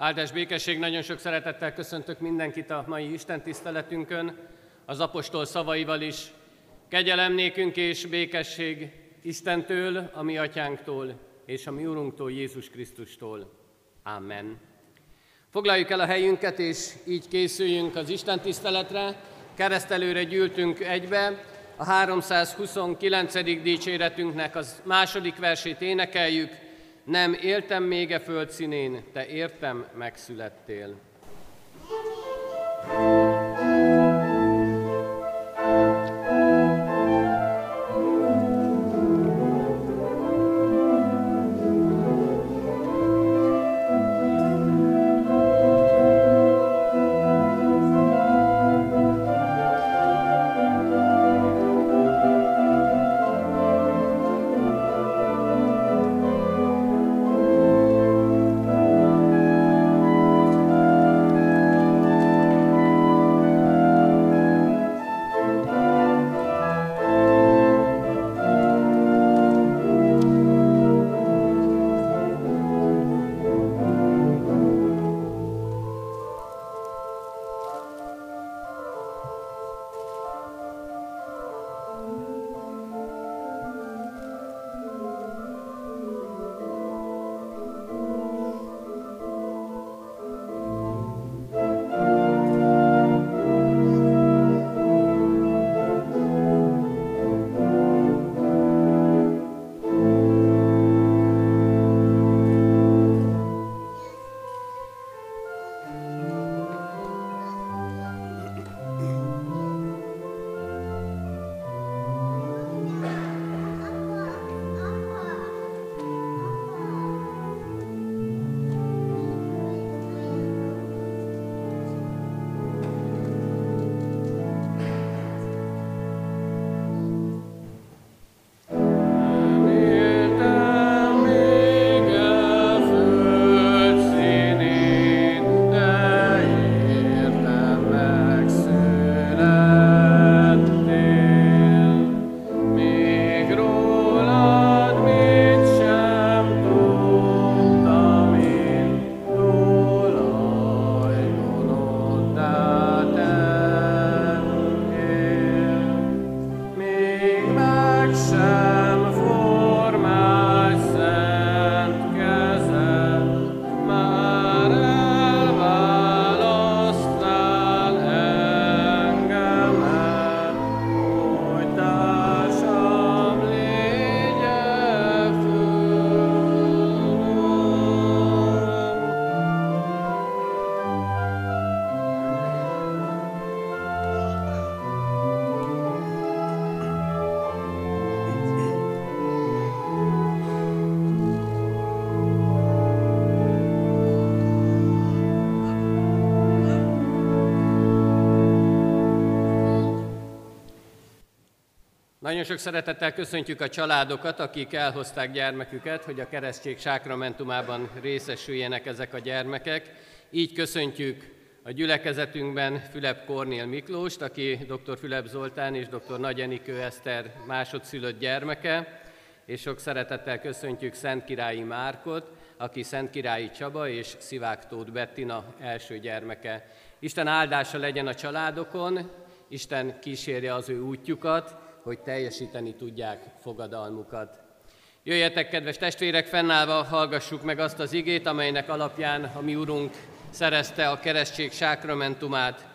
Áldás békesség, nagyon sok szeretettel köszöntök mindenkit a mai Isten tiszteletünkön, az apostol szavaival is. Kegyelem nékünk és békesség Istentől, a mi atyánktól és a mi Urunktól, Jézus Krisztustól. Amen. Foglaljuk el a helyünket, és így készüljünk az Isten tiszteletre. Keresztelőre gyűltünk egybe, a 329. dicséretünknek az második versét énekeljük, nem éltem még e föld színén, te értem megszülettél. thank you Nagyon sok szeretettel köszöntjük a családokat, akik elhozták gyermeküket, hogy a keresztség sákramentumában részesüljenek ezek a gyermekek. Így köszöntjük a gyülekezetünkben Fülep Kornél Miklóst, aki dr. Fülep Zoltán és dr. Nagy Enikő Eszter másodszülött gyermeke, és sok szeretettel köszöntjük Szent Királyi Márkot, aki Szent Királyi Csaba és Szivák Tóth Bettina első gyermeke. Isten áldása legyen a családokon, Isten kísérje az ő útjukat, hogy teljesíteni tudják fogadalmukat. Jöjjetek, kedves testvérek, fennállva hallgassuk meg azt az igét, amelynek alapján a mi Urunk szerezte a keresztség sákramentumát.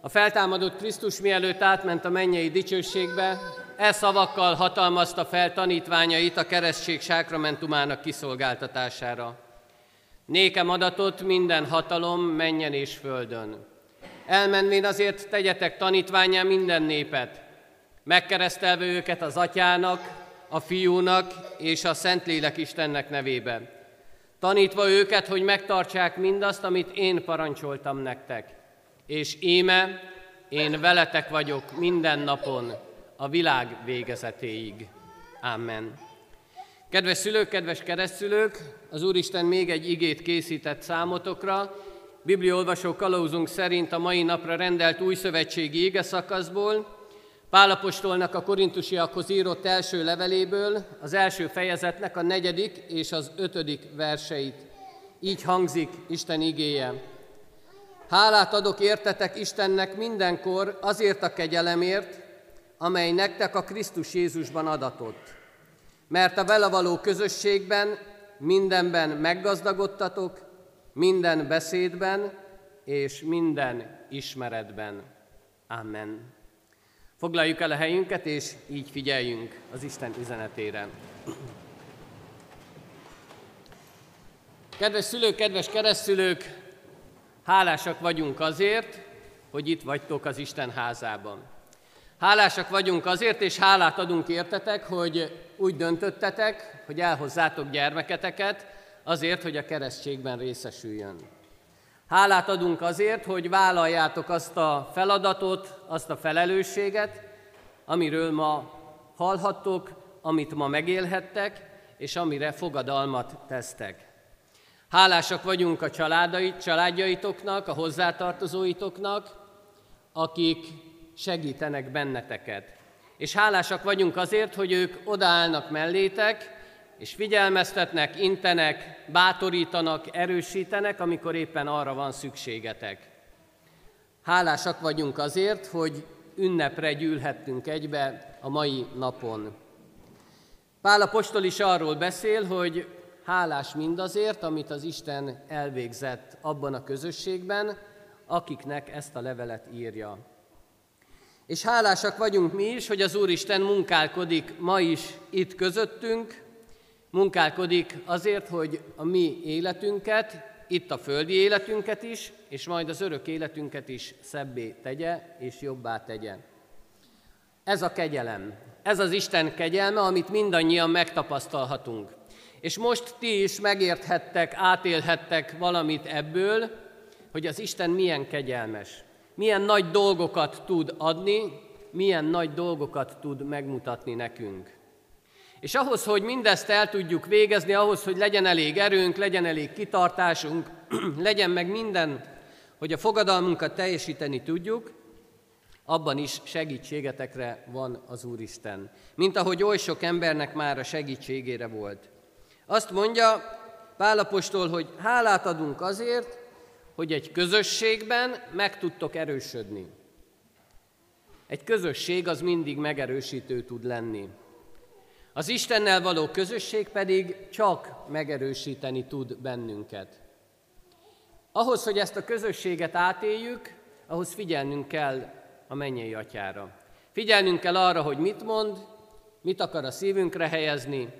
A feltámadott Krisztus mielőtt átment a mennyei dicsőségbe, e szavakkal hatalmazta fel tanítványait a keresztség sákramentumának kiszolgáltatására. Nékem adatot minden hatalom menjen és földön. Elmenvén azért tegyetek tanítványá minden népet, megkeresztelve őket az atyának, a fiúnak és a Szentlélek Istennek nevében. Tanítva őket, hogy megtartsák mindazt, amit én parancsoltam nektek. És íme, én veletek vagyok minden napon, a világ végezetéig. Amen. Kedves szülők, kedves keresztülők, az Úristen még egy igét készített számotokra. Bibliolvasó kalauzunk szerint a mai napra rendelt új szövetségi ige szakaszból, Pálapostolnak a korintusiakhoz írott első leveléből az első fejezetnek a negyedik és az ötödik verseit. Így hangzik Isten igéje. Hálát adok értetek Istennek mindenkor azért a kegyelemért, amely nektek a Krisztus Jézusban adatott. Mert a vele való közösségben mindenben meggazdagodtatok, minden beszédben és minden ismeretben. Amen. Foglaljuk el a helyünket, és így figyeljünk az Isten üzenetére. Kedves szülők, kedves keresztülők, hálásak vagyunk azért, hogy itt vagytok az Isten házában. Hálásak vagyunk azért, és hálát adunk értetek, hogy úgy döntöttetek, hogy elhozzátok gyermeketeket, azért, hogy a keresztségben részesüljön. Hálát adunk azért, hogy vállaljátok azt a feladatot, azt a felelősséget, amiről ma hallhattok, amit ma megélhettek, és amire fogadalmat tesztek. Hálásak vagyunk a családjaitoknak, a hozzátartozóitoknak, akik segítenek benneteket. És hálásak vagyunk azért, hogy ők odaállnak mellétek, és figyelmeztetnek, intenek, bátorítanak, erősítenek, amikor éppen arra van szükségetek. Hálásak vagyunk azért, hogy ünnepre gyűlhettünk egybe a mai napon. Pál apostol is arról beszél, hogy hálás mindazért, amit az Isten elvégzett abban a közösségben, akiknek ezt a levelet írja. És hálásak vagyunk mi is, hogy az Úristen munkálkodik ma is itt közöttünk, munkálkodik azért, hogy a mi életünket, itt a földi életünket is, és majd az örök életünket is szebbé tegye és jobbá tegye. Ez a kegyelem, ez az Isten kegyelme, amit mindannyian megtapasztalhatunk. És most ti is megérthettek, átélhettek valamit ebből, hogy az Isten milyen kegyelmes, milyen nagy dolgokat tud adni, milyen nagy dolgokat tud megmutatni nekünk. És ahhoz, hogy mindezt el tudjuk végezni, ahhoz, hogy legyen elég erőnk, legyen elég kitartásunk, legyen meg minden, hogy a fogadalmunkat teljesíteni tudjuk, abban is segítségetekre van az Úristen. Mint ahogy oly sok embernek már a segítségére volt. Azt mondja Pálapostól, hogy hálát adunk azért, hogy egy közösségben meg tudtok erősödni. Egy közösség az mindig megerősítő tud lenni. Az Istennel való közösség pedig csak megerősíteni tud bennünket. Ahhoz, hogy ezt a közösséget átéljük, ahhoz figyelnünk kell a mennyei atyára. Figyelnünk kell arra, hogy mit mond, mit akar a szívünkre helyezni,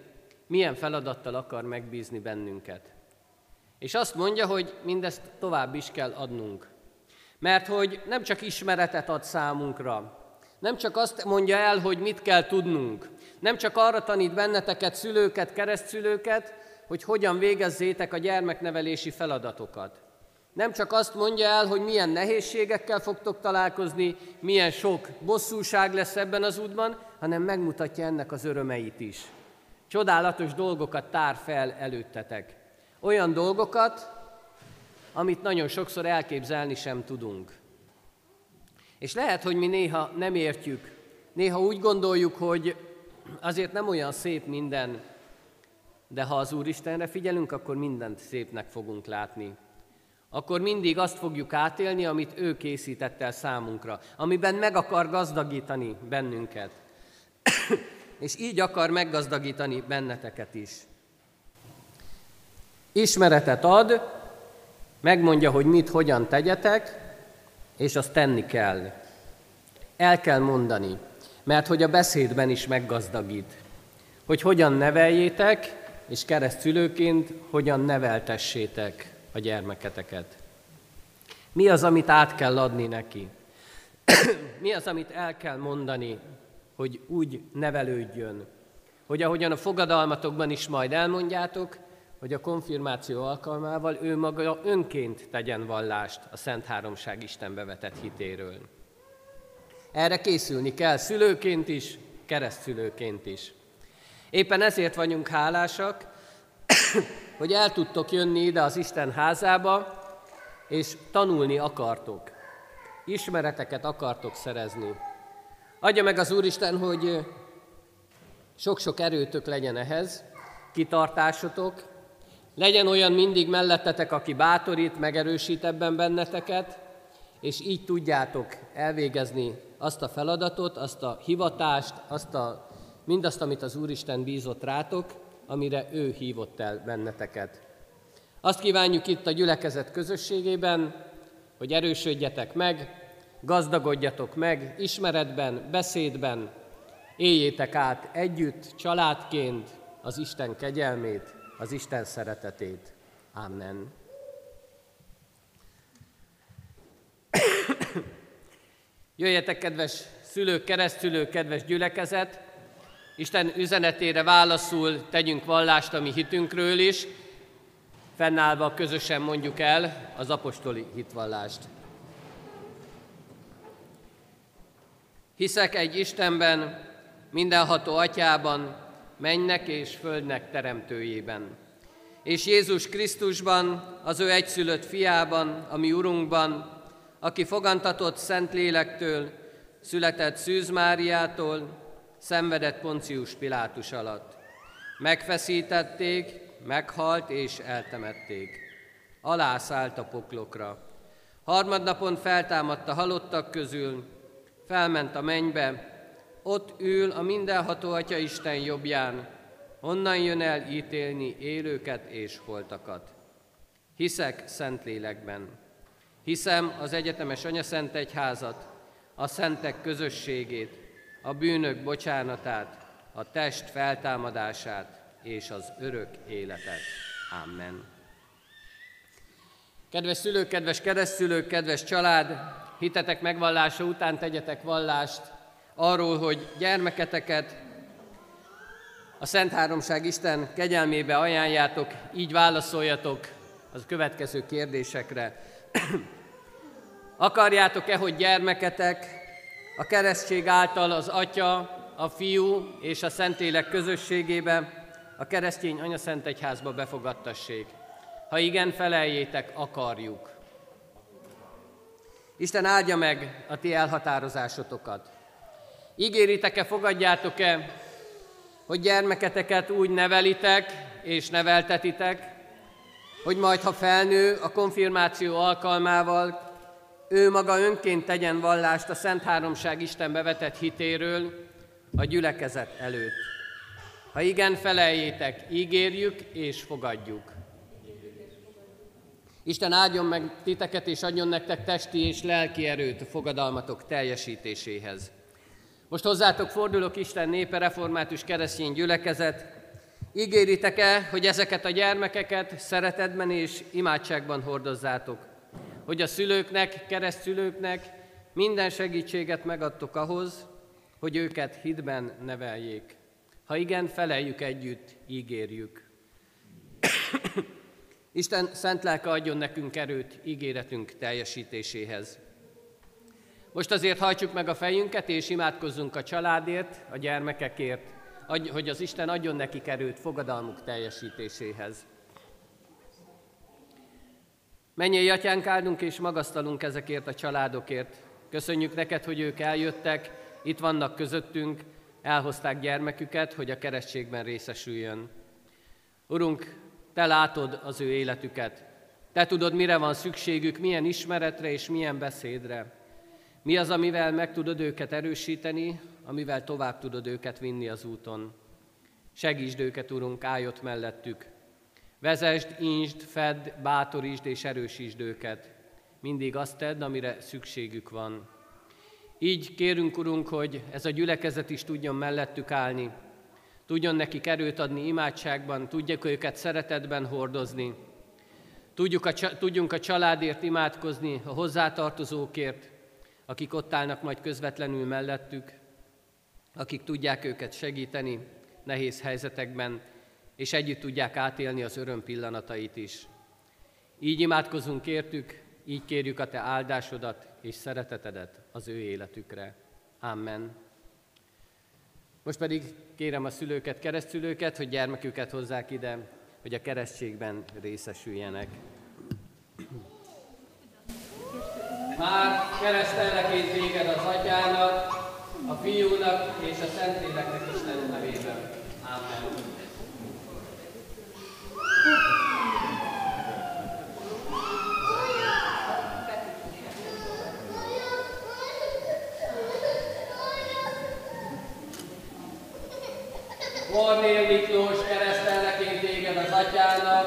milyen feladattal akar megbízni bennünket. És azt mondja, hogy mindezt tovább is kell adnunk. Mert hogy nem csak ismeretet ad számunkra, nem csak azt mondja el, hogy mit kell tudnunk, nem csak arra tanít benneteket, szülőket, keresztszülőket, hogy hogyan végezzétek a gyermeknevelési feladatokat. Nem csak azt mondja el, hogy milyen nehézségekkel fogtok találkozni, milyen sok bosszúság lesz ebben az útban, hanem megmutatja ennek az örömeit is. Csodálatos dolgokat tár fel előttetek. Olyan dolgokat, amit nagyon sokszor elképzelni sem tudunk. És lehet, hogy mi néha nem értjük, néha úgy gondoljuk, hogy azért nem olyan szép minden, de ha az Úristenre figyelünk, akkor mindent szépnek fogunk látni. Akkor mindig azt fogjuk átélni, amit ő készített el számunkra, amiben meg akar gazdagítani bennünket. És így akar meggazdagítani benneteket is. Ismeretet ad, megmondja, hogy mit, hogyan tegyetek, és azt tenni kell. El kell mondani, mert hogy a beszédben is meggazdagít. Hogy hogyan neveljétek, és keresztülőként hogyan neveltessétek a gyermeketeket. Mi az, amit át kell adni neki? Mi az, amit el kell mondani, hogy úgy nevelődjön, hogy ahogyan a fogadalmatokban is majd elmondjátok, hogy a konfirmáció alkalmával ő maga önként tegyen vallást a Szent Háromság Istenbe vetett hitéről. Erre készülni kell szülőként is, keresztszülőként is. Éppen ezért vagyunk hálásak, hogy el tudtok jönni ide az Isten házába, és tanulni akartok. Ismereteket akartok szerezni. Adja meg az Úristen, hogy sok-sok erőtök legyen ehhez, kitartásotok, Legyen olyan mindig mellettetek, aki bátorít, megerősít ebben benneteket, és így tudjátok elvégezni azt a feladatot, azt a hivatást, azt a, mindazt, amit az Úristen bízott rátok, amire ő hívott el benneteket. Azt kívánjuk itt a gyülekezet közösségében, hogy erősödjetek meg, gazdagodjatok meg ismeretben, beszédben, éljétek át együtt, családként az Isten kegyelmét, az Isten szeretetét. Amen. Jöjjetek, kedves szülők, keresztülők, kedves gyülekezet! Isten üzenetére válaszul tegyünk vallást a mi hitünkről is, fennállva közösen mondjuk el az apostoli hitvallást. Hiszek egy Istenben, mindenható atyában, mennek és földnek teremtőjében. És Jézus Krisztusban, az ő egyszülött fiában, a mi Urunkban, aki fogantatott Szent Lélektől, született Szűz Máriától, szenvedett Poncius Pilátus alatt. Megfeszítették, meghalt és eltemették. Alászállt a poklokra. Harmadnapon feltámadt a halottak közül, felment a mennybe, ott ül a mindenható Atya Isten jobbján, onnan jön el ítélni élőket és holtakat. Hiszek Szentlélekben. Hiszem az egyetemes Anyaszent Egyházat, a szentek közösségét, a bűnök bocsánatát, a test feltámadását és az örök életet. Amen. Kedves szülők, kedves keresztülők, kedves család, hitetek megvallása után tegyetek vallást arról, hogy gyermeketeket a Szent Háromság Isten kegyelmébe ajánljátok, így válaszoljatok az következő kérdésekre. Akarjátok-e, hogy gyermeketek a keresztség által az Atya, a Fiú és a Szentlélek közösségébe, a keresztény Anya Egyházba befogadtassék? Ha igen, feleljétek, akarjuk. Isten áldja meg a ti elhatározásotokat. Ígéritek-e, fogadjátok-e, hogy gyermeketeket úgy nevelitek és neveltetitek, hogy majd, ha felnő a konfirmáció alkalmával, ő maga önként tegyen vallást a Szent Háromság Isten bevetett hitéről a gyülekezet előtt. Ha igen, feleljétek, ígérjük és fogadjuk. Isten áldjon meg titeket, és adjon nektek testi és lelki erőt a fogadalmatok teljesítéséhez. Most hozzátok fordulok Isten népe, református keresztény gyülekezet. Ígéritek-e, hogy ezeket a gyermekeket szeretetben és imádságban hordozzátok? Hogy a szülőknek, keresztülőknek minden segítséget megadtok ahhoz, hogy őket hitben neveljék. Ha igen, feleljük együtt, ígérjük. Isten szent lelke adjon nekünk erőt ígéretünk teljesítéséhez. Most azért hajtsuk meg a fejünket, és imádkozzunk a családért, a gyermekekért, hogy az Isten adjon nekik erőt fogadalmuk teljesítéséhez. Menjél, atyánk, áldunk és magasztalunk ezekért a családokért. Köszönjük neked, hogy ők eljöttek, itt vannak közöttünk, elhozták gyermeküket, hogy a keresztségben részesüljön. Urunk, Te látod az ő életüket. Te tudod, mire van szükségük, milyen ismeretre és milyen beszédre. Mi az, amivel meg tudod őket erősíteni, amivel tovább tudod őket vinni az úton. Segítsd őket, Urunk, állj ott mellettük. Vezesd, insd, fedd, bátorítsd és erősítsd őket. Mindig azt tedd, amire szükségük van. Így kérünk, Urunk, hogy ez a gyülekezet is tudjon mellettük állni, tudjon nekik erőt adni imádságban, tudják őket szeretetben hordozni, Tudjuk a, tudjunk a családért imádkozni, a hozzátartozókért, akik ott állnak majd közvetlenül mellettük, akik tudják őket segíteni nehéz helyzetekben, és együtt tudják átélni az öröm pillanatait is. Így imádkozunk értük, így kérjük a Te áldásodat és szeretetedet az ő életükre. Amen. Most pedig kérem a szülőket, keresztülőket, hogy gyermeküket hozzák ide, hogy a keresztségben részesüljenek. már keresztelneként véged az Atyának, a Fiúnak és a Szentléleknek Isten nevében. Amen. Kornél Miklós keresztelneként téged az Atyának,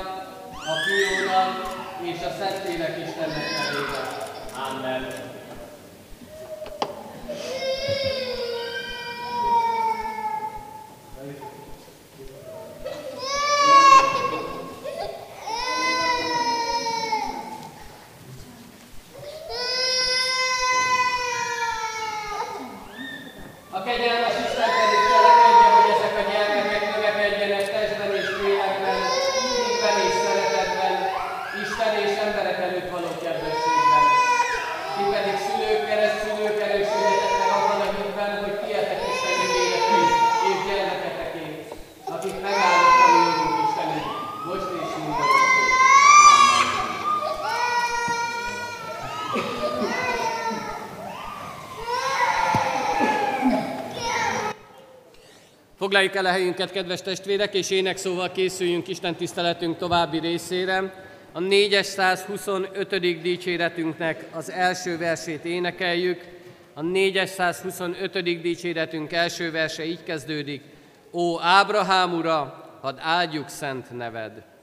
a Fiúnak és a Szentlélek Istennek nevében. Amen. Foglaljuk el a helyünket, kedves testvérek, és ének szóval készüljünk Isten tiszteletünk további részére. A 425. dicséretünknek az első versét énekeljük. A 425. dicséretünk első verse így kezdődik. Ó Ábrahám ura, hadd áldjuk szent neved!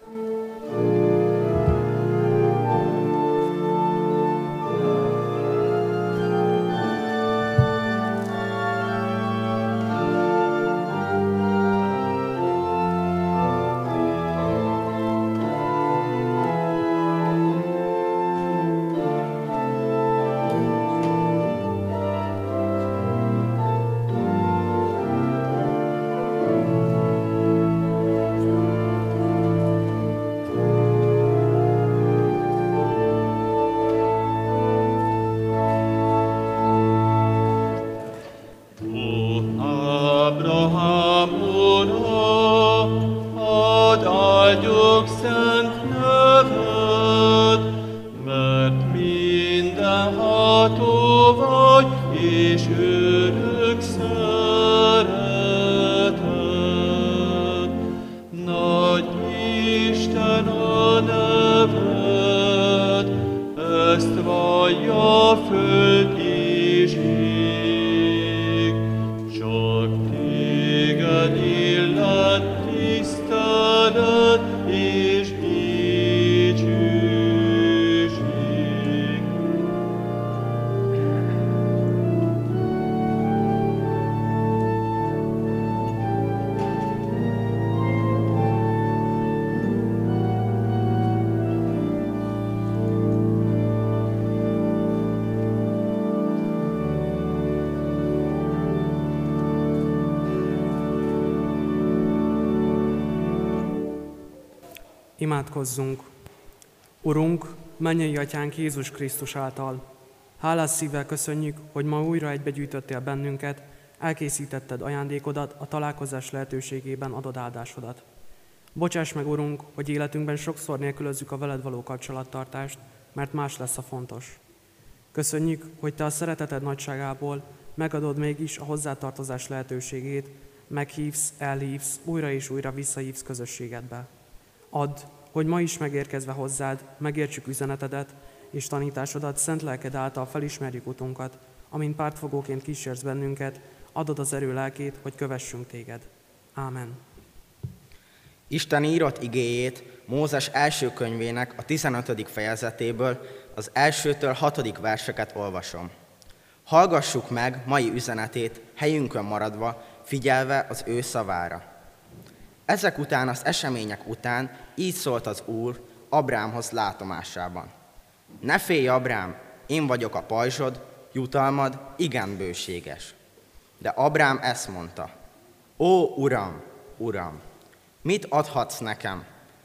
Imádkozzunk! Urunk, mennyei atyánk Jézus Krisztus által, hálás szívvel köszönjük, hogy ma újra egybegyűjtöttél bennünket, elkészítetted ajándékodat, a találkozás lehetőségében adod áldásodat. Bocsáss meg, Urunk, hogy életünkben sokszor nélkülözzük a veled való kapcsolattartást, mert más lesz a fontos. Köszönjük, hogy Te a szereteted nagyságából megadod mégis a hozzátartozás lehetőségét, meghívsz, elhívsz, újra és újra visszahívsz közösségedbe. Add, hogy ma is megérkezve hozzád, megértsük üzenetedet és tanításodat, szent lelked által felismerjük utunkat, amint pártfogóként kísérsz bennünket, adod az erő lelkét, hogy kövessünk téged. Ámen. Isten írott igéjét Mózes első könyvének a 15. fejezetéből az elsőtől hatodik verseket olvasom. Hallgassuk meg mai üzenetét helyünkön maradva, figyelve az ő szavára. Ezek után, az események után így szólt az Úr Abrámhoz látomásában. Ne félj, Abrám, én vagyok a pajzsod, jutalmad igen bőséges. De Abrám ezt mondta, Ó, Uram, Uram, mit adhatsz nekem,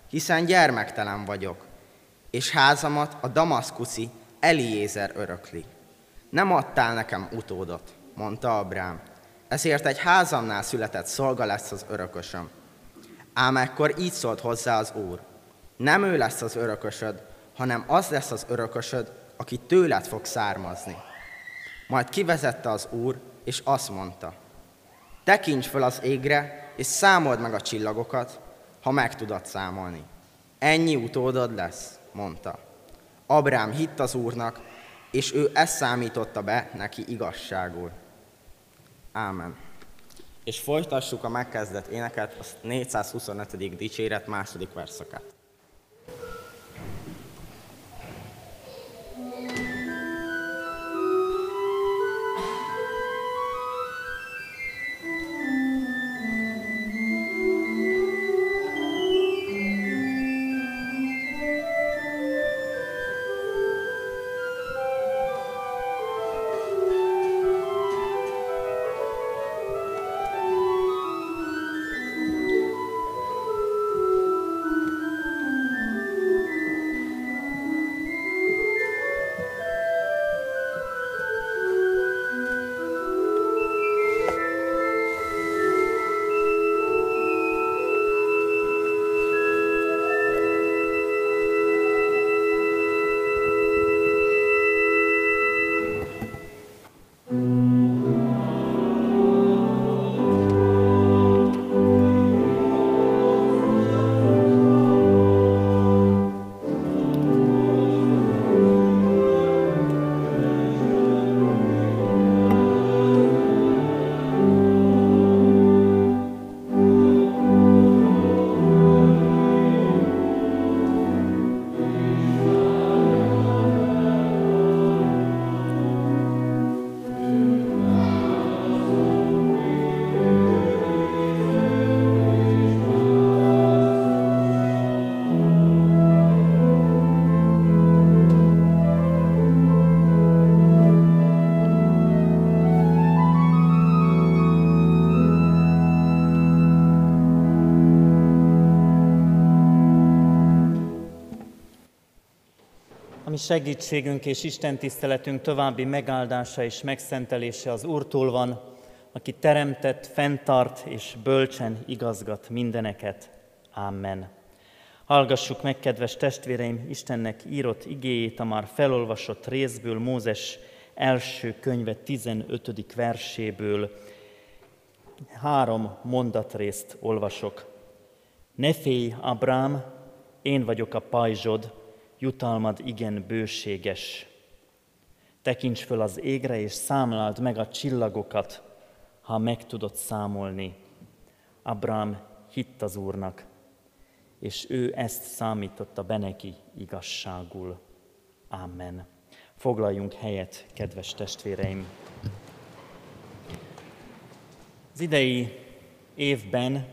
hiszen gyermektelen vagyok, és házamat a damaszkuszi Eliézer örökli. Nem adtál nekem utódot, mondta Abrám, ezért egy házamnál született szolga lesz az örökösöm. Ám ekkor így szólt hozzá az Úr. Nem ő lesz az örökösöd, hanem az lesz az örökösöd, aki tőled fog származni. Majd kivezette az Úr, és azt mondta, tekints fel az égre, és számold meg a csillagokat, ha meg tudod számolni. Ennyi utódod lesz, mondta. Abrám hitt az Úrnak, és ő ezt számította be neki igazságul. Ámen. És folytassuk a megkezdett éneket, a 425. dicséret második verszakát. Segítségünk és Isten tiszteletünk további megáldása és megszentelése az Úrtól van, aki teremtett, fenntart és bölcsen igazgat mindeneket. Amen. Hallgassuk meg, kedves testvéreim, Istennek írott igéjét a már felolvasott részből, Mózes első könyve 15. verséből. Három mondatrészt olvasok. Ne félj, Abrám, én vagyok a pajzsod, jutalmad igen bőséges. Tekints föl az égre, és számláld meg a csillagokat, ha meg tudod számolni. Abrám hitt az Úrnak, és ő ezt számította be neki igazságul. Amen. Foglaljunk helyet, kedves testvéreim! Az idei évben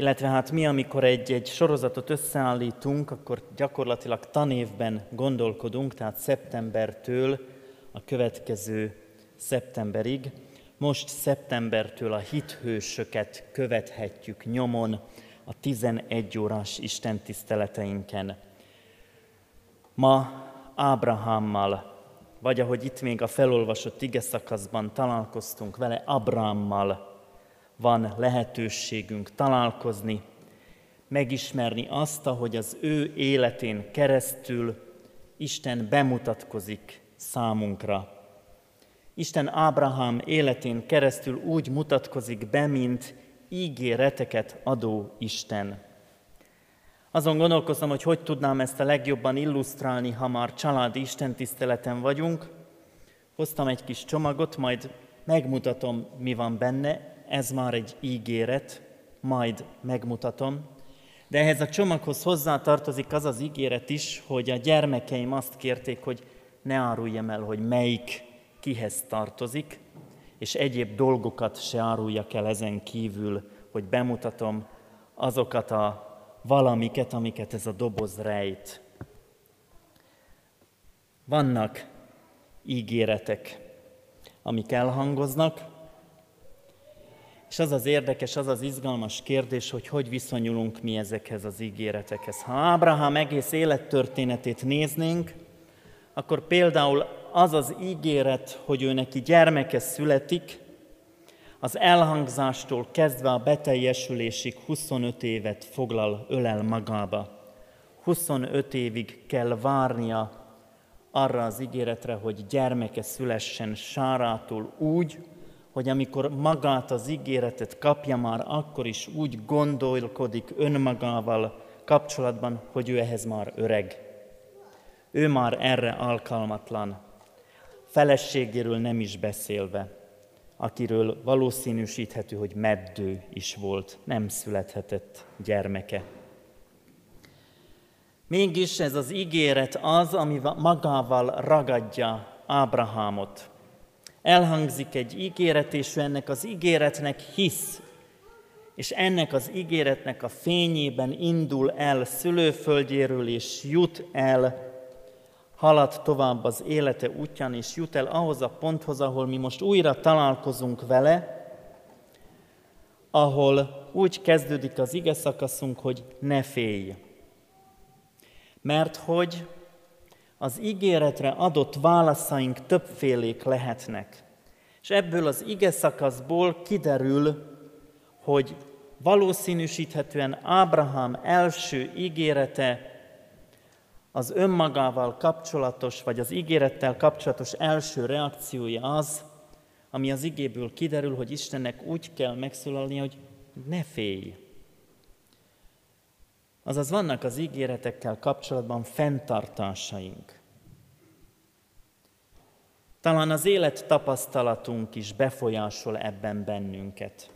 illetve hát mi, amikor egy-egy sorozatot összeállítunk, akkor gyakorlatilag tanévben gondolkodunk, tehát szeptembertől a következő szeptemberig. Most szeptembertől a hithősöket követhetjük nyomon a 11 órás istentiszteleteinken. Ma Ábrahámmal, vagy ahogy itt még a felolvasott ige találkoztunk vele, Abrámmal, van lehetőségünk találkozni, megismerni azt, hogy az ő életén keresztül Isten bemutatkozik számunkra. Isten Ábrahám életén keresztül úgy mutatkozik be, mint ígéreteket adó Isten. Azon gondolkozom, hogy hogy tudnám ezt a legjobban illusztrálni, ha már családi istentiszteleten vagyunk. Hoztam egy kis csomagot, majd megmutatom, mi van benne, ez már egy ígéret, majd megmutatom. De ehhez a csomaghoz hozzátartozik az az ígéret is, hogy a gyermekeim azt kérték, hogy ne áruljam el, hogy melyik kihez tartozik, és egyéb dolgokat se áruljak el ezen kívül, hogy bemutatom azokat a valamiket, amiket ez a doboz rejt. Vannak ígéretek, amik elhangoznak, és az az érdekes, az az izgalmas kérdés, hogy hogy viszonyulunk mi ezekhez az ígéretekhez. Ha Ábrahám egész élettörténetét néznénk, akkor például az az ígéret, hogy ő neki gyermeke születik, az elhangzástól kezdve a beteljesülésig 25 évet foglal, ölel magába. 25 évig kell várnia arra az ígéretre, hogy gyermeke szülessen Sárától úgy, hogy amikor magát az ígéretet kapja már, akkor is úgy gondolkodik önmagával kapcsolatban, hogy ő ehhez már öreg. Ő már erre alkalmatlan. Feleségéről nem is beszélve. akiről valószínűsíthető, hogy meddő is volt, nem születhetett gyermeke. Mégis ez az ígéret az, ami magával ragadja Ábrahámot. Elhangzik egy ígéret, és ő ennek az ígéretnek hisz, és ennek az ígéretnek a fényében indul el szülőföldjéről, és jut el, halad tovább az élete útján, és jut el ahhoz a ponthoz, ahol mi most újra találkozunk vele, ahol úgy kezdődik az ige szakaszunk, hogy ne félj. Mert hogy az ígéretre adott válaszaink többfélék lehetnek. És ebből az ige szakaszból kiderül, hogy valószínűsíthetően Ábrahám első ígérete az önmagával kapcsolatos, vagy az ígérettel kapcsolatos első reakciója az, ami az igéből kiderül, hogy Istennek úgy kell megszólalnia, hogy ne félj. Azaz vannak az ígéretekkel kapcsolatban fenntartásaink. Talán az élet tapasztalatunk is befolyásol ebben bennünket.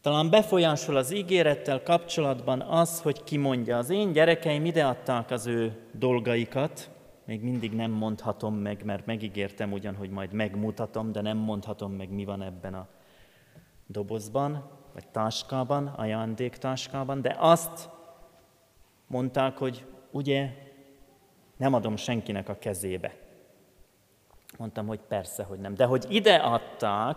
Talán befolyásol az ígérettel kapcsolatban az, hogy ki mondja, az én gyerekeim ideadták az ő dolgaikat, még mindig nem mondhatom meg, mert megígértem ugyan, hogy majd megmutatom, de nem mondhatom meg, mi van ebben a dobozban, vagy táskában, ajándéktáskában, de azt mondták, hogy ugye nem adom senkinek a kezébe. Mondtam, hogy persze, hogy nem. De hogy ide adták,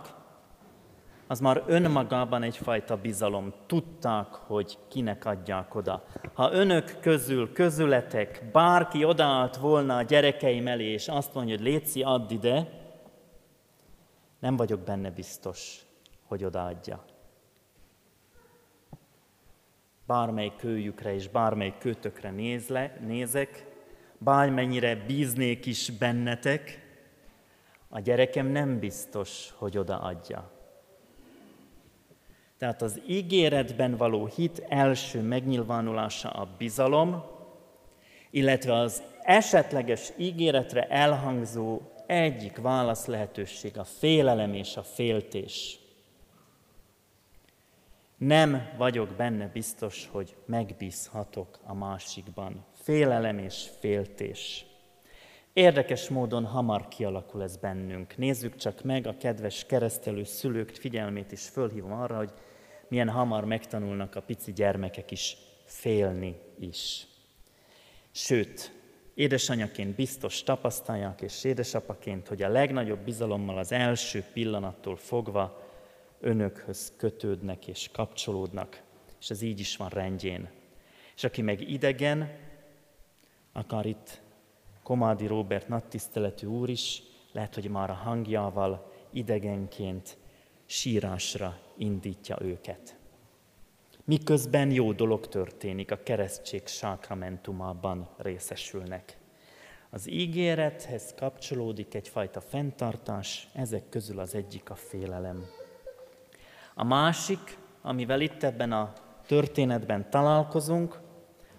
az már önmagában egyfajta bizalom. Tudták, hogy kinek adják oda. Ha önök közül, közületek, bárki odaállt volna a gyerekeim elé, és azt mondja, hogy Léci, add ide, nem vagyok benne biztos, hogy odaadja. Bármely kőjükre és bármely kötökre nézle, nézek, bármennyire bíznék is bennetek, a gyerekem nem biztos, hogy odaadja. Tehát az ígéretben való hit első megnyilvánulása a bizalom, illetve az esetleges ígéretre elhangzó egyik válasz lehetőség a félelem és a féltés. Nem vagyok benne biztos, hogy megbízhatok a másikban. Félelem és féltés. Érdekes módon hamar kialakul ez bennünk. Nézzük csak meg a kedves keresztelő szülők figyelmét is fölhívom arra, hogy milyen hamar megtanulnak a pici gyermekek is félni is. Sőt, édesanyaként biztos tapasztalják, és édesapaként, hogy a legnagyobb bizalommal az első pillanattól fogva önökhöz kötődnek és kapcsolódnak, és ez így is van rendjén. És aki meg idegen, akár itt Komádi Róbert nagy tiszteletű úr is, lehet, hogy már a hangjával idegenként sírásra indítja őket. Miközben jó dolog történik, a keresztség sákramentumában részesülnek. Az ígérethez kapcsolódik egyfajta fenntartás, ezek közül az egyik a félelem. A másik, amivel itt ebben a történetben találkozunk,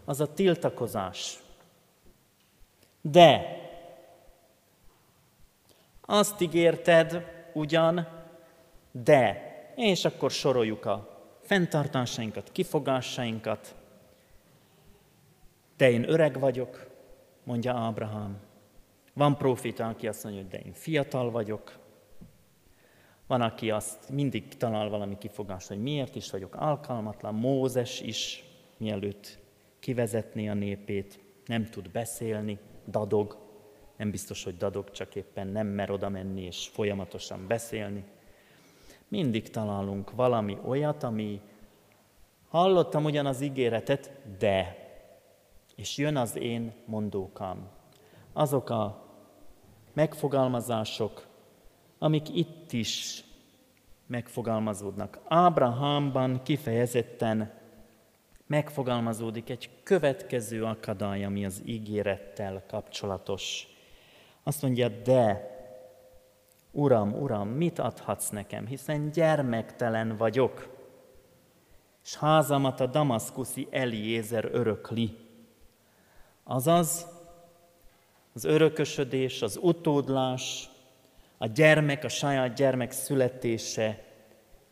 az a tiltakozás. De azt ígérted ugyan, de, és akkor soroljuk a fenntartásainkat, kifogásainkat. De én öreg vagyok, mondja Ábrahám. Van profita, aki azt mondja, hogy de én fiatal vagyok. Van, aki azt mindig talál valami kifogást, hogy miért is vagyok alkalmatlan. Mózes is, mielőtt kivezetné a népét, nem tud beszélni, dadog. Nem biztos, hogy dadog, csak éppen nem mer oda menni és folyamatosan beszélni. Mindig találunk valami olyat, ami hallottam ugyan az ígéretet, de, és jön az én mondókám. Azok a megfogalmazások, amik itt is megfogalmazódnak. Ábrahámban kifejezetten megfogalmazódik egy következő akadály, ami az ígérettel kapcsolatos. Azt mondja, de Uram, Uram, mit adhatsz nekem, hiszen gyermektelen vagyok, és házamat a damaszkuszi Eliézer örökli. Azaz, az örökösödés, az utódlás, a gyermek, a saját gyermek születése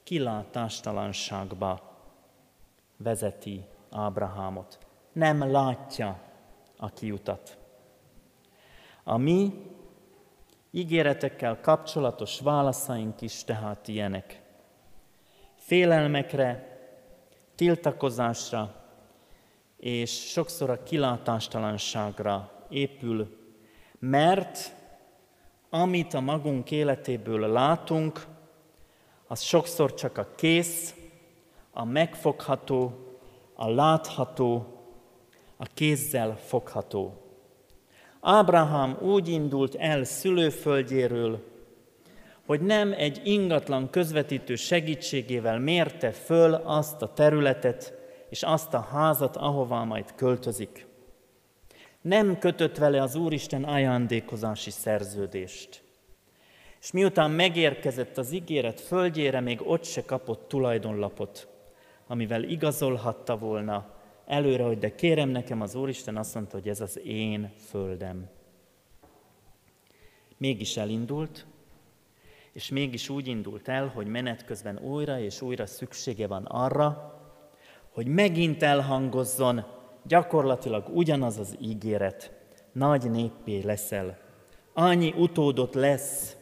kilátástalanságba vezeti Ábrahámot. Nem látja a kiutat. A mi ígéretekkel kapcsolatos válaszaink is tehát ilyenek. Félelmekre, tiltakozásra és sokszor a kilátástalanságra épül, mert amit a magunk életéből látunk, az sokszor csak a kész, a megfogható, a látható, a kézzel fogható. Ábrahám úgy indult el szülőföldjéről, hogy nem egy ingatlan közvetítő segítségével mérte föl azt a területet és azt a házat, ahová majd költözik. Nem kötött vele az Úristen ajándékozási szerződést. És miután megérkezett az ígéret földjére, még ott se kapott tulajdonlapot, amivel igazolhatta volna előre, hogy de kérem nekem az Úristen azt mondta, hogy ez az én földem. Mégis elindult, és mégis úgy indult el, hogy menet közben újra és újra szüksége van arra, hogy megint elhangozzon gyakorlatilag ugyanaz az ígéret. Nagy néppé leszel. Annyi utódot lesz,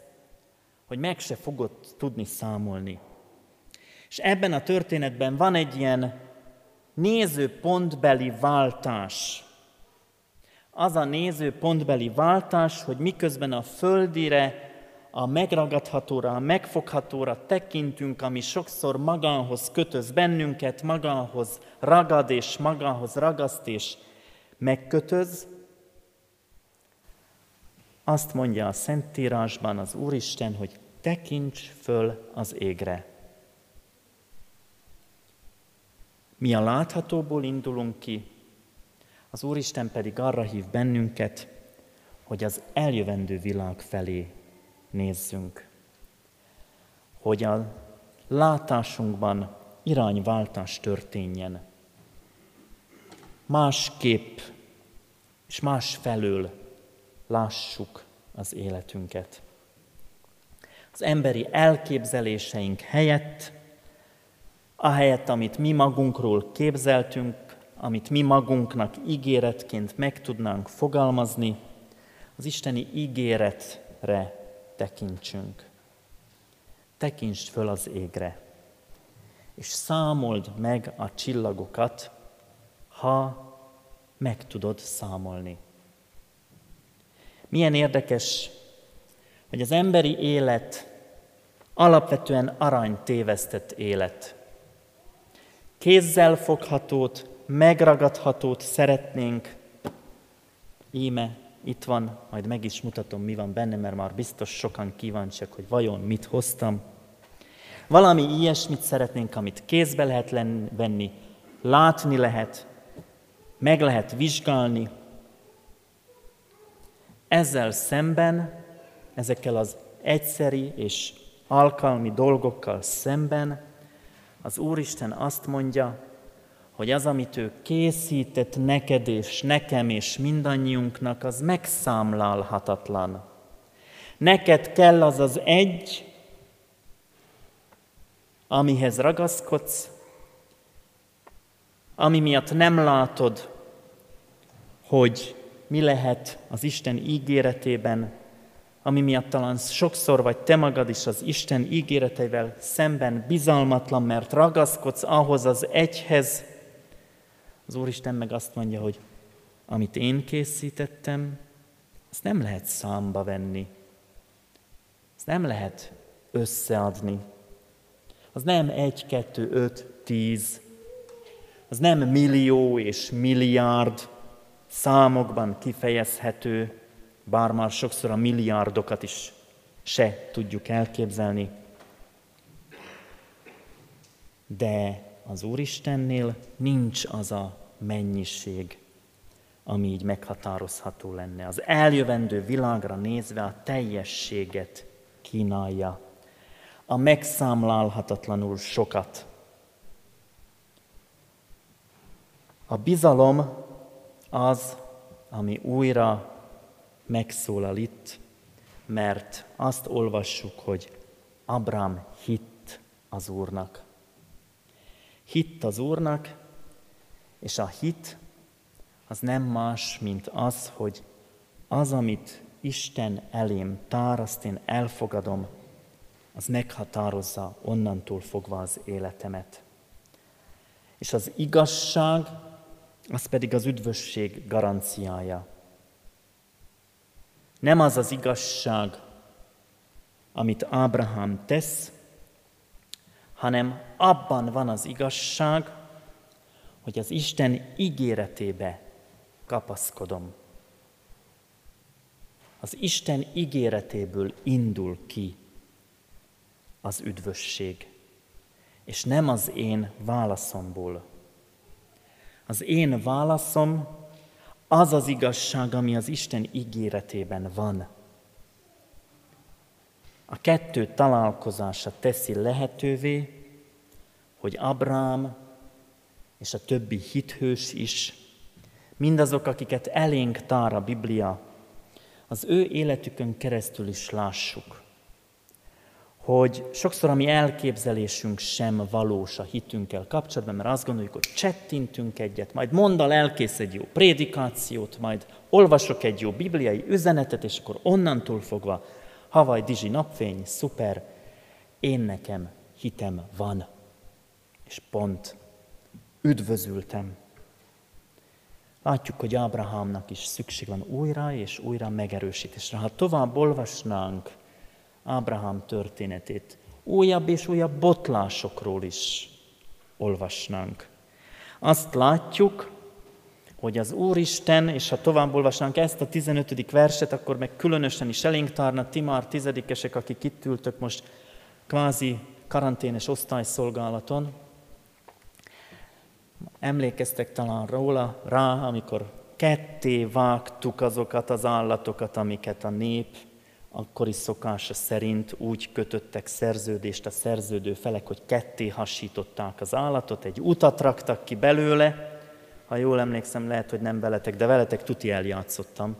hogy meg se fogod tudni számolni. És ebben a történetben van egy ilyen nézőpontbeli váltás. Az a nézőpontbeli váltás, hogy miközben a földire, a megragadhatóra, a megfoghatóra tekintünk, ami sokszor magához kötöz bennünket, magához ragad és magához ragaszt és megkötöz, azt mondja a Szentírásban az Úristen, hogy tekints föl az égre. Mi a láthatóból indulunk ki, az Úristen pedig arra hív bennünket, hogy az eljövendő világ felé nézzünk. Hogy a látásunkban irányváltás történjen. Másképp és más felől lássuk az életünket. Az emberi elképzeléseink helyett ahelyett, amit mi magunkról képzeltünk, amit mi magunknak ígéretként meg tudnánk fogalmazni, az isteni ígéretre tekintsünk. Tekintsd föl az égre, és számold meg a csillagokat, ha meg tudod számolni. Milyen érdekes, hogy az emberi élet alapvetően aranytévesztett élet. Kézzel foghatót, megragadhatót szeretnénk. Íme, itt van, majd meg is mutatom, mi van benne, mert már biztos sokan kíváncsiak, hogy vajon mit hoztam. Valami ilyesmit szeretnénk, amit kézbe lehet venni, látni lehet, meg lehet vizsgálni. Ezzel szemben, ezekkel az egyszeri és alkalmi dolgokkal szemben az Úristen azt mondja, hogy az, amit ő készített neked és nekem és mindannyiunknak, az megszámlálhatatlan. Neked kell az az egy, amihez ragaszkodsz, ami miatt nem látod, hogy mi lehet az Isten ígéretében, ami miatt talán sokszor vagy te magad is az Isten ígéreteivel szemben bizalmatlan, mert ragaszkodsz ahhoz az egyhez, az Úristen meg azt mondja, hogy amit én készítettem, azt nem lehet számba venni. Azt nem lehet összeadni. Az nem egy, kettő, öt, tíz. Az nem millió és milliárd számokban kifejezhető, bár már sokszor a milliárdokat is se tudjuk elképzelni. De az Úristennél nincs az a mennyiség, ami így meghatározható lenne. Az eljövendő világra nézve a teljességet kínálja, a megszámlálhatatlanul sokat. A bizalom az, ami újra megszólal itt, mert azt olvassuk, hogy Abrám hitt az Úrnak. Hitt az Úrnak, és a hit az nem más, mint az, hogy az, amit Isten elém tár, azt én elfogadom, az meghatározza onnantól fogva az életemet. És az igazság, az pedig az üdvösség garanciája. Nem az az igazság, amit Ábrahám tesz, hanem abban van az igazság, hogy az Isten ígéretébe kapaszkodom. Az Isten ígéretéből indul ki az üdvösség, és nem az én válaszomból. Az én válaszom az az igazság, ami az Isten ígéretében van. A kettő találkozása teszi lehetővé, hogy Abrám és a többi hithős is, mindazok, akiket elénk tár a Biblia, az ő életükön keresztül is lássuk, hogy sokszor a mi elképzelésünk sem valós a hitünkkel kapcsolatban, mert azt gondoljuk, hogy csettintünk egyet, majd mondal elkész egy jó prédikációt, majd olvasok egy jó bibliai üzenetet, és akkor onnantól fogva Havaj Dizsi napfény, szuper, én nekem hitem van. És pont, üdvözültem. Látjuk, hogy Ábrahámnak is szükség van újra és újra megerősítésre. Ha tovább olvasnánk Ábrahám történetét, újabb és újabb botlásokról is olvasnánk. Azt látjuk, hogy az Úristen, és ha tovább olvasnánk ezt a 15. verset, akkor meg különösen is elénk tárna ti már tizedikesek, akik itt ültök most kvázi karanténes osztályszolgálaton. Emlékeztek talán róla, rá, amikor ketté vágtuk azokat az állatokat, amiket a nép akkori szokása szerint úgy kötöttek szerződést a szerződő felek, hogy ketté hasították az állatot, egy utat raktak ki belőle, ha jól emlékszem, lehet, hogy nem veletek, de veletek tuti eljátszottam.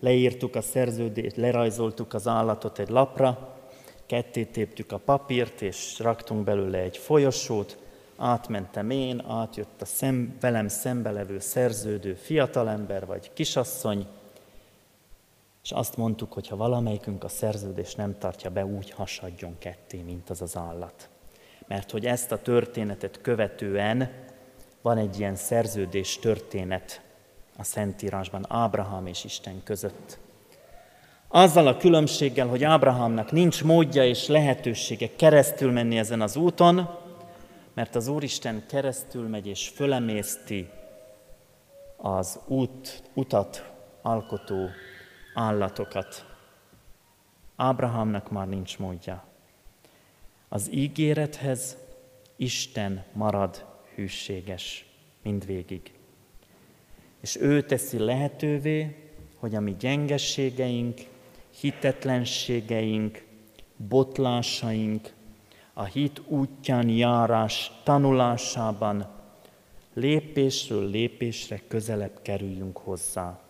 Leírtuk a szerződést, lerajzoltuk az állatot egy lapra, ketté téptük a papírt, és raktunk belőle egy folyosót, átmentem én, átjött a szem, velem szembe levő szerződő fiatalember vagy kisasszony, és azt mondtuk, hogy ha valamelyikünk a szerződést nem tartja be, úgy hasadjon ketté, mint az az állat. Mert hogy ezt a történetet követően van egy ilyen szerződés történet a Szentírásban Ábrahám és Isten között. Azzal a különbséggel, hogy Ábrahámnak nincs módja és lehetősége keresztül menni ezen az úton, mert az Úristen keresztül megy és fölemészti az út, utat alkotó állatokat. Ábrahámnak már nincs módja. Az ígérethez Isten marad hűséges mindvégig. És ő teszi lehetővé, hogy a mi gyengességeink, hitetlenségeink, botlásaink, a hit útján járás tanulásában lépésről lépésre közelebb kerüljünk hozzá.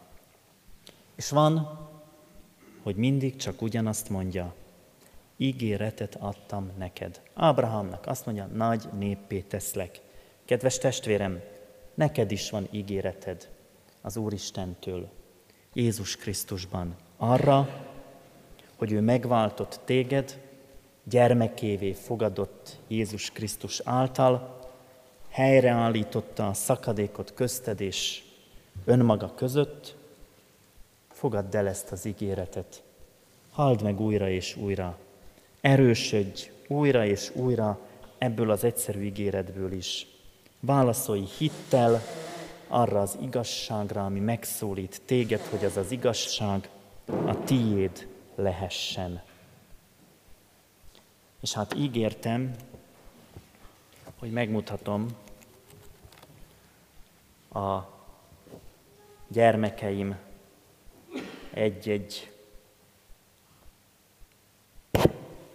És van, hogy mindig csak ugyanazt mondja, ígéretet adtam neked. Ábrahámnak azt mondja, nagy néppé teszlek. Kedves testvérem, neked is van ígéreted az Úristentől, Jézus Krisztusban, arra, hogy ő megváltott téged, gyermekévé fogadott Jézus Krisztus által, helyreállította a szakadékot közted és önmaga között, fogadd el ezt az ígéretet. Halld meg újra és újra. Erősödj újra és újra ebből az egyszerű ígéretből is. Válaszolj hittel arra az igazságra, ami megszólít téged, hogy az az igazság a tiéd lehessen. És hát ígértem, hogy megmutatom a gyermekeim egy-egy,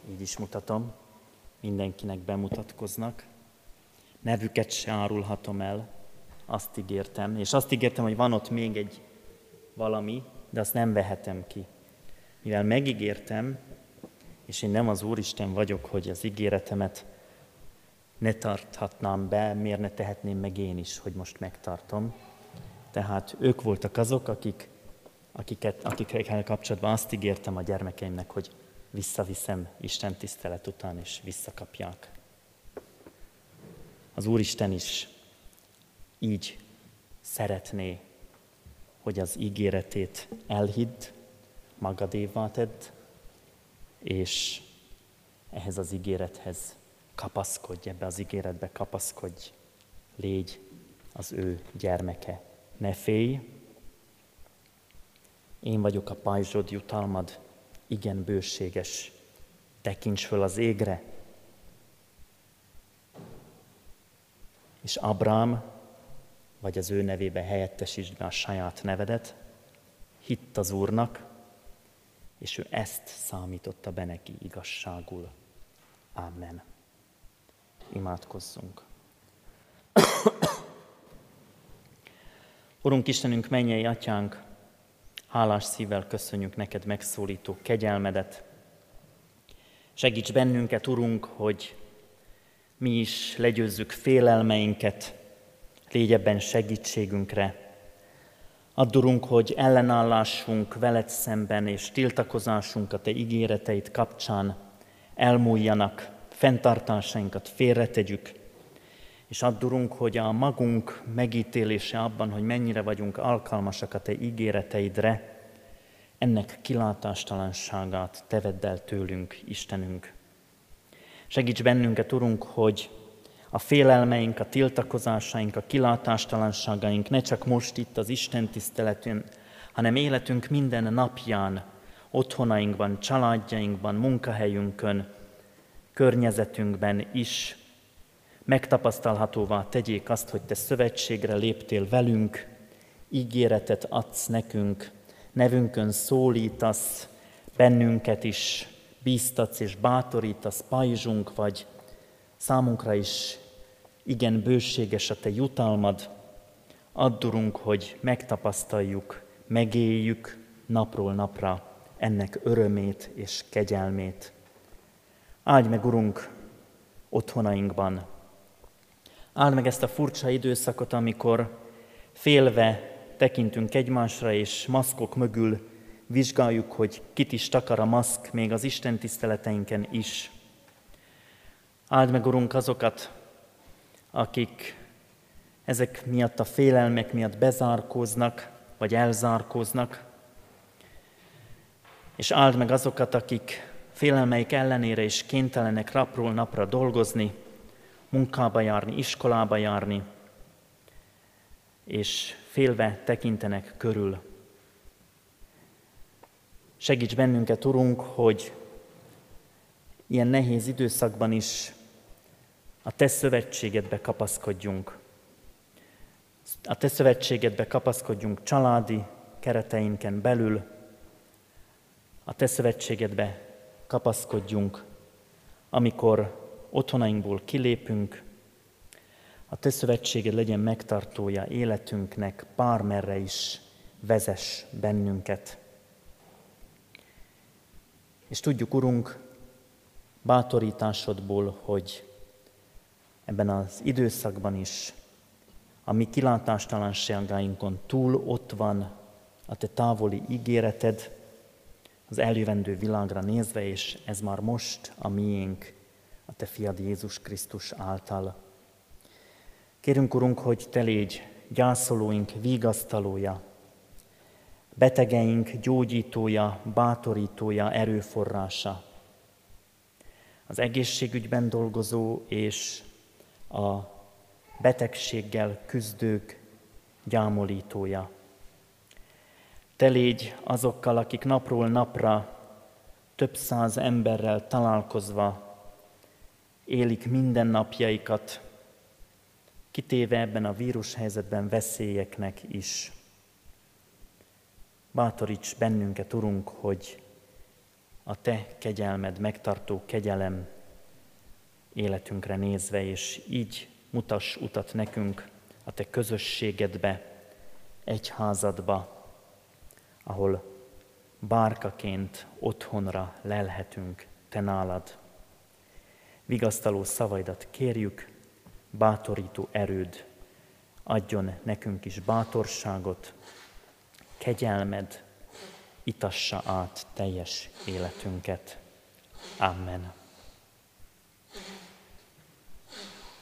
így is mutatom, mindenkinek bemutatkoznak, nevüket se árulhatom el, azt ígértem, és azt ígértem, hogy van ott még egy valami, de azt nem vehetem ki. mivel megígértem, és én nem az Úristen vagyok, hogy az ígéretemet ne tarthatnám be, miért ne tehetném meg én is, hogy most megtartom. Tehát ők voltak azok, akik, akiket, akikkel kapcsolatban azt ígértem a gyermekeimnek, hogy visszaviszem Isten tisztelet után, és visszakapják. Az Úristen is így szeretné, hogy az ígéretét elhidd, magadévá tedd, és ehhez az ígérethez kapaszkodj, ebbe az ígéretbe kapaszkodj, légy az ő gyermeke. Ne félj, én vagyok a pajzsod jutalmad, igen bőséges. Tekints föl az égre, és Abrám, vagy az ő nevébe helyettesítsd be a saját nevedet, hitt az Úrnak, és ő ezt számította be neki igazságul. Amen. Imádkozzunk. Urunk Istenünk, mennyei atyánk, hálás szívvel köszönjük neked megszólító kegyelmedet. Segíts bennünket, Urunk, hogy mi is legyőzzük félelmeinket, légy ebben segítségünkre. Addurunk, hogy ellenállásunk veled szemben és tiltakozásunk a Te ígéreteid kapcsán elmúljanak, fenntartásainkat félretegyük, és addurunk, hogy a magunk megítélése abban, hogy mennyire vagyunk alkalmasak a Te ígéreteidre, ennek kilátástalanságát te vedd el tőlünk, Istenünk. Segíts bennünket, Urunk, hogy a félelmeink, a tiltakozásaink, a kilátástalanságaink ne csak most itt az Isten tiszteletén, hanem életünk minden napján, otthonainkban, családjainkban, munkahelyünkön, környezetünkben is megtapasztalhatóvá tegyék azt, hogy Te szövetségre léptél velünk, ígéretet adsz nekünk, nevünkön szólítasz, bennünket is bíztatsz és bátorítasz, pajzsunk vagy, számunkra is igen bőséges a Te jutalmad, addurunk, hogy megtapasztaljuk, megéljük napról napra ennek örömét és kegyelmét. Áldj meg, Urunk, otthonainkban. Áld meg ezt a furcsa időszakot, amikor félve tekintünk egymásra, és maszkok mögül vizsgáljuk, hogy kit is takar a maszk, még az Isten tiszteleteinken is. Áld meg, Urunk, azokat, akik ezek miatt a félelmek miatt bezárkóznak, vagy elzárkóznak, és áld meg azokat, akik félelmeik ellenére is kénytelenek napról napra dolgozni, munkába járni, iskolába járni, és félve tekintenek körül. Segíts bennünket, Urunk, hogy ilyen nehéz időszakban is a Te szövetségedbe kapaszkodjunk. A Te szövetségedbe kapaszkodjunk családi kereteinken belül, a Te szövetségedbe kapaszkodjunk, amikor otthonainkból kilépünk, a Te szövetséged legyen megtartója életünknek, bármerre is vezes bennünket. És tudjuk, Urunk, bátorításodból, hogy ebben az időszakban is a mi kilátástalanságainkon túl ott van a Te távoli ígéreted, az eljövendő világra nézve, és ez már most a miénk, a Te fiad Jézus Krisztus által. Kérünk, Urunk, hogy Te légy gyászolóink vigasztalója, betegeink gyógyítója, bátorítója, erőforrása, az egészségügyben dolgozó és a betegséggel küzdők gyámolítója. Te légy azokkal, akik napról napra több száz emberrel találkozva élik mindennapjaikat, kitéve ebben a vírushelyzetben veszélyeknek is. Bátoríts bennünket, Urunk, hogy a Te kegyelmed, megtartó kegyelem életünkre nézve, és így mutass utat nekünk a Te közösségedbe, egyházadba, ahol bárkaként otthonra lelhetünk te nálad. Vigasztaló szavaidat kérjük, bátorító erőd, adjon nekünk is bátorságot, kegyelmed, itassa át teljes életünket. Amen.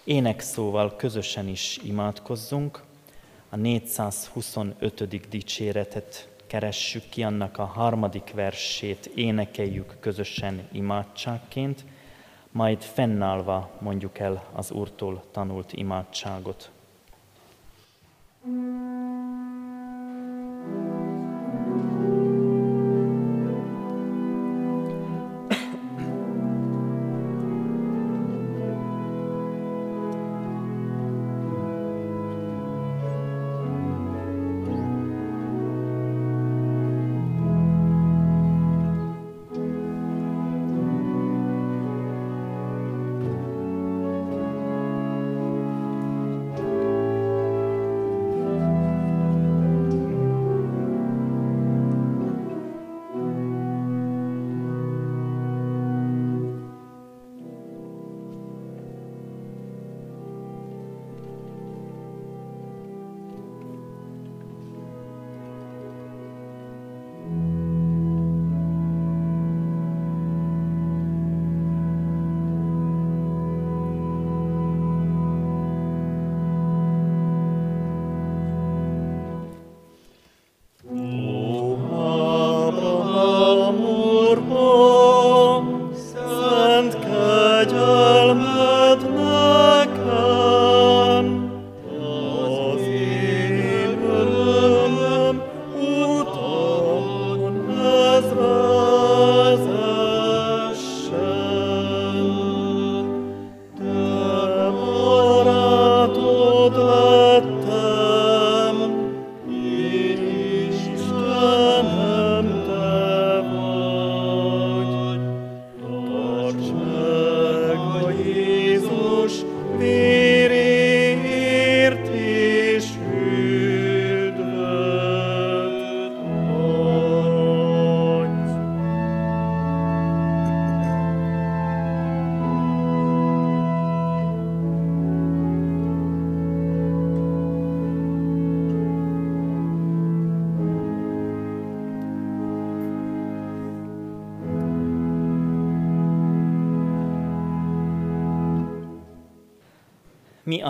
Ének szóval közösen is imádkozzunk, a 425. dicséretet keressük ki, annak a harmadik versét énekeljük közösen imádságként, majd fennállva mondjuk el az Úrtól tanult imádságot. Mm.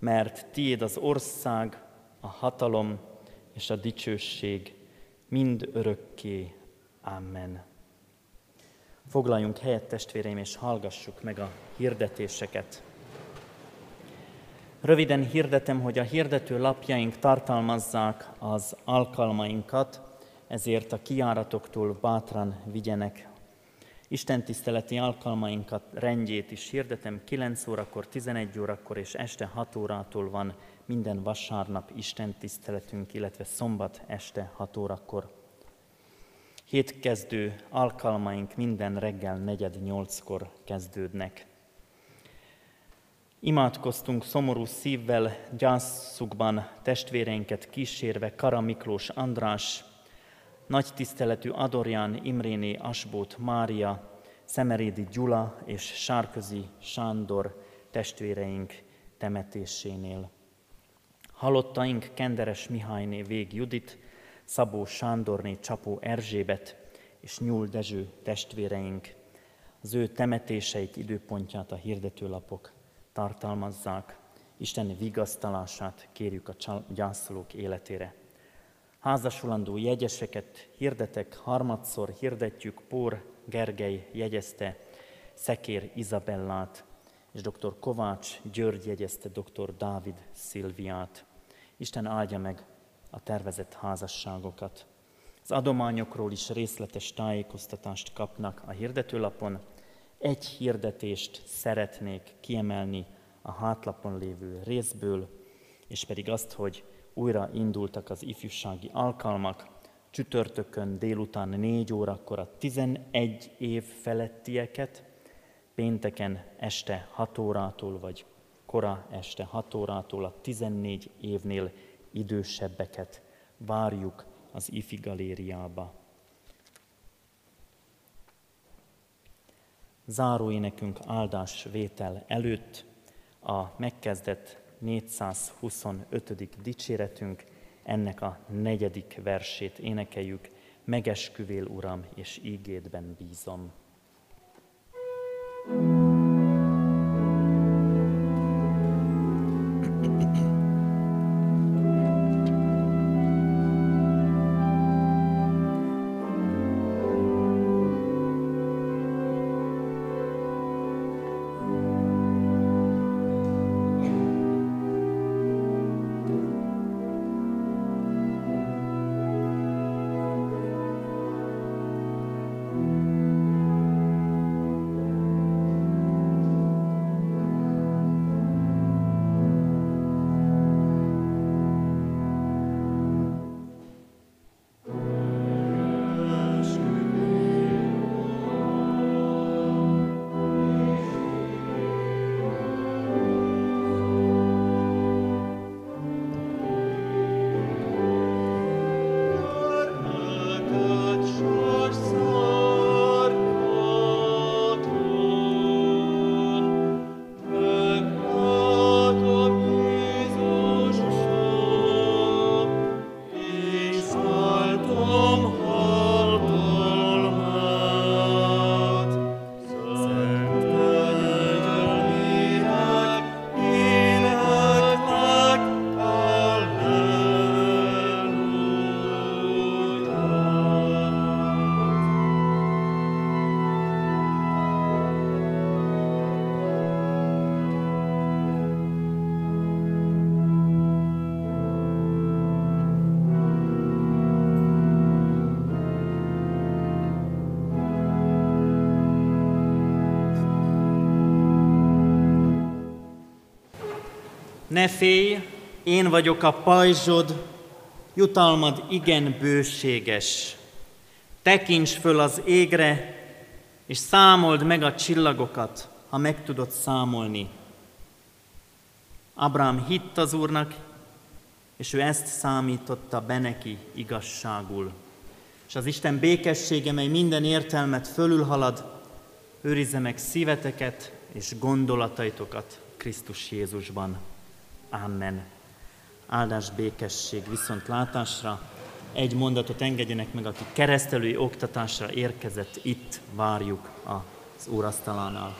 mert tiéd az ország, a hatalom és a dicsőség mind örökké. Amen. Foglaljunk helyet, testvéreim, és hallgassuk meg a hirdetéseket. Röviden hirdetem, hogy a hirdető lapjaink tartalmazzák az alkalmainkat, ezért a kiáratoktól bátran vigyenek Isten tiszteleti alkalmainkat, rendjét is hirdetem, 9 órakor, 11 órakor és este 6 órától van minden vasárnap Isten tiszteletünk, illetve szombat este 6 órakor. Hétkezdő alkalmaink minden reggel negyed nyolckor kezdődnek. Imádkoztunk szomorú szívvel, gyászukban testvéreinket kísérve Kara Miklós András, nagy tiszteletű Adorján Imréné Asbót Mária, Szemerédi Gyula és Sárközi Sándor testvéreink temetésénél. Halottaink Kenderes Mihályné Vég Judit, Szabó Sándorné Csapó Erzsébet és Nyúl Dezső testvéreink. Az ő temetéseik időpontját a hirdetőlapok tartalmazzák. Isteni vigasztalását kérjük a gyászolók életére. Házasulandó jegyeseket hirdetek, harmadszor hirdetjük, Pór Gergely jegyezte Szekér Izabellát, és dr. Kovács György jegyezte dr. Dávid Szilviát. Isten áldja meg a tervezett házasságokat. Az adományokról is részletes tájékoztatást kapnak a hirdetőlapon. Egy hirdetést szeretnék kiemelni a hátlapon lévő részből, és pedig azt, hogy újra indultak az ifjúsági alkalmak. Csütörtökön délután 4 órakor a 11 év felettieket, pénteken este 6 órától, vagy kora este 6 órától a 14 évnél idősebbeket várjuk az IFI galériába. Záróénekünk áldásvétel előtt a megkezdett 425. dicséretünk, ennek a negyedik versét énekeljük, megesküvél, Uram, és ígédben bízom. thank you Ne félj, én vagyok a pajzsod, jutalmad igen bőséges. Tekints föl az égre, és számold meg a csillagokat, ha meg tudod számolni. Abrám hitt az Úrnak, és ő ezt számította be neki igazságul. És az Isten békessége, mely minden értelmet fölülhalad, őrizze meg szíveteket és gondolataitokat Krisztus Jézusban. Amen. Áldás, békesség, viszont látásra. Egy mondatot engedjenek meg, aki keresztelői oktatásra érkezett, itt várjuk az úrasztalánál.